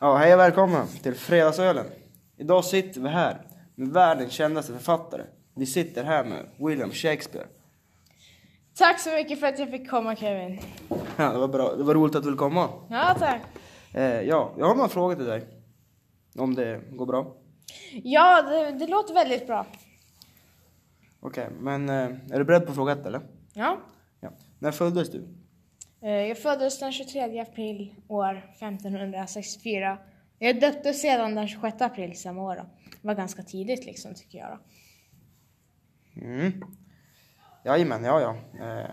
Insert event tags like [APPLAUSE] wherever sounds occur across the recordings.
Ja, hej och välkomna till Fredagsölen. Idag sitter vi här med världens kändaste författare. Vi sitter här med William Shakespeare. Tack så mycket för att jag fick komma Kevin. Ja, det var bra. Det var roligt att du ville komma. Ja, tack. Eh, ja, jag har några frågor till dig. Om det går bra. Ja, det, det låter väldigt bra. Okej, men eh, är du beredd på fråga ett eller? Ja. Ja. När föddes du? Eh, Jag föddes den 23 april år 1564. Jag döptes sedan den 26 april samma år. Då. Det var ganska tidigt liksom tycker jag. Då. Mm. Jajamän, ja ja. Eh,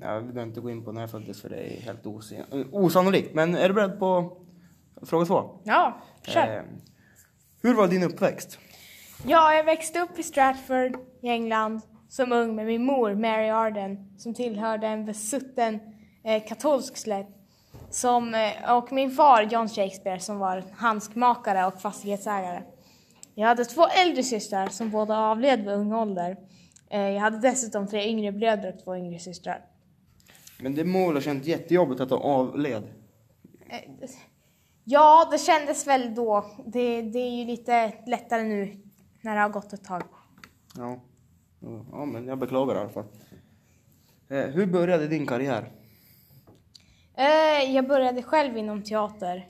jag behöver inte gå in på när jag föddes för det är helt osin- osannolikt. Men är du beredd på fråga två? Ja, kör. Eh, hur var din uppväxt? Ja, jag växte upp i Stratford i England som ung med min mor Mary Arden som tillhörde en besutten eh, katolsk släkt. Som, eh, och min far John Shakespeare som var handskmakare och fastighetsägare. Jag hade två äldre systrar som båda avled vid ung ålder. Eh, jag hade dessutom tre yngre bröder och två yngre systrar. Men det må väl ha känts jättejobbigt att du avled? Eh, Ja, det kändes väl då. Det, det är ju lite lättare nu när det har gått ett tag. Ja. Ja, men jag beklagar i alla fall. Eh, hur började din karriär? Eh, jag började själv inom teater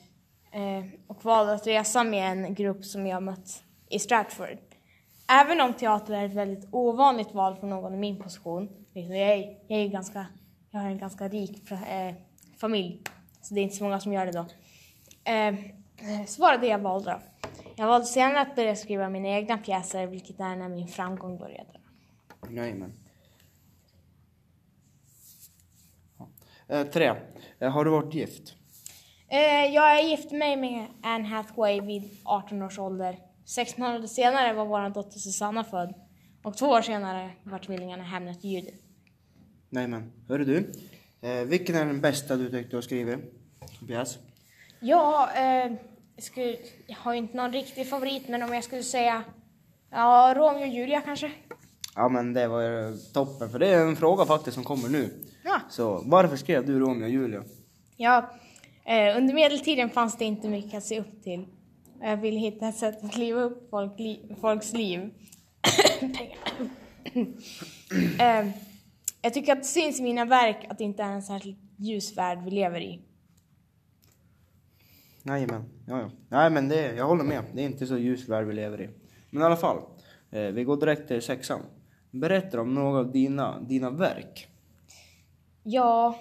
eh, och valde att resa med en grupp som jag mött i Stratford. Även om teater är ett väldigt ovanligt val för någon i min position, liksom, jag är, jag är ganska, jag har en ganska rik eh, familj, så det är inte så många som gör det då, så var det det jag valde. Jag valde senare att börja skriva mina egna pjäser, vilket är när min framgång började. Jajamän. Eh, tre, eh, Har du varit gift? Eh, jag är gift mig med Anne Hathaway vid 18 års ålder. Sex månader senare var vår dotter Susanna född och två år senare var tvillingarna Hamnet och Judy. Nej men, hörru du. vilken är den bästa du tyckte du har skrivit? Tobias? Ja, eh, jag, skulle, jag har ju inte någon riktig favorit men om jag skulle säga ja, Romeo och Julia kanske? Ja men det var ju toppen för det är en fråga faktiskt som kommer nu. Ja, Så varför skrev du Romeo och Julia? ja eh, under medeltiden fanns det inte mycket att se upp till. Jag ville hitta ett sätt att liva upp folk, li, folks liv. [COUGHS] eh, jag tycker att det syns i mina verk att det inte är en särskilt ljus värld vi lever i. Nej, men. Ja, ja. Nej, men det, jag håller med. Det är inte så ljus värld vi lever i. Men i alla fall. Eh, vi går direkt till sexan. Berätta om några av dina, dina verk. Ja,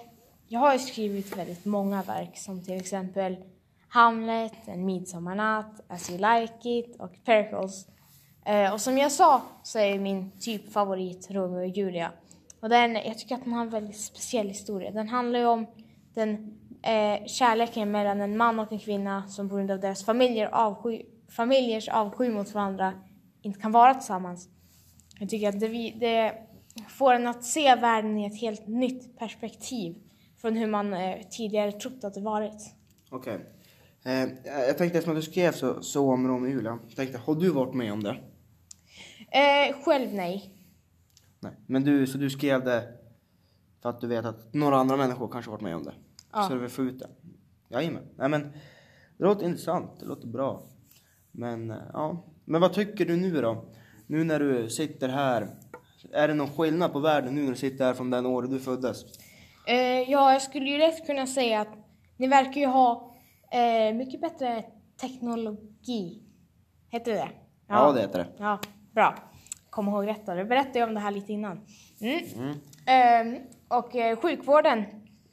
jag har ju skrivit väldigt många verk som till exempel Hamlet, En midsommarnatt, As you like it och Pericles. Eh, och som jag sa så är min typ favorit Romeo och Julia. Och den, jag tycker att den har en väldigt speciell historia. Den handlar ju om den eh, kärleken mellan en man och en kvinna som på grund av deras familjer avsky, familjers avsky mot varandra inte kan vara tillsammans. Jag tycker att det, det får en att se världen i ett helt nytt perspektiv från hur man eh, tidigare trott att det varit. Okej. Eh, jag tänkte eftersom du skrev så, så om Romeo och tänkte, har du varit med om det? Eh, själv nej. Nej. Men du, så du skrev det för att du vet att några andra människor kanske varit med om det? Ja. Så du vill få ut det? Jajamän. Nej men, det låter intressant. Det låter bra. Men, eh, ja. Men vad tycker du nu då? Nu när du sitter här. Är det någon skillnad på världen nu när du sitter här från den året du föddes? Eh, ja, jag skulle ju lätt kunna säga att ni verkar ju ha eh, mycket bättre teknologi. Heter det det? Ja, det heter det. Ja, bra. Kom ihåg då. Jag berättade ju om det här lite innan. Mm. Mm. Ehm, och eh, sjukvården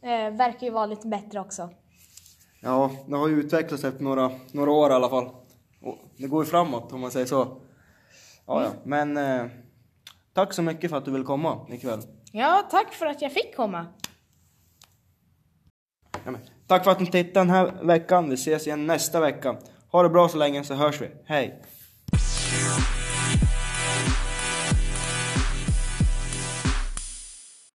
eh, verkar ju vara lite bättre också. Ja, det har ju utvecklats efter några, några år i alla fall. Och det går ju framåt om man säger så. Ja, ja. Men eh, tack så mycket för att du vill komma ikväll. Ja, tack för att jag fick komma. Ja, tack för att ni tittade den här veckan. Vi ses igen nästa vecka. Ha det bra så länge så hörs vi. Hej!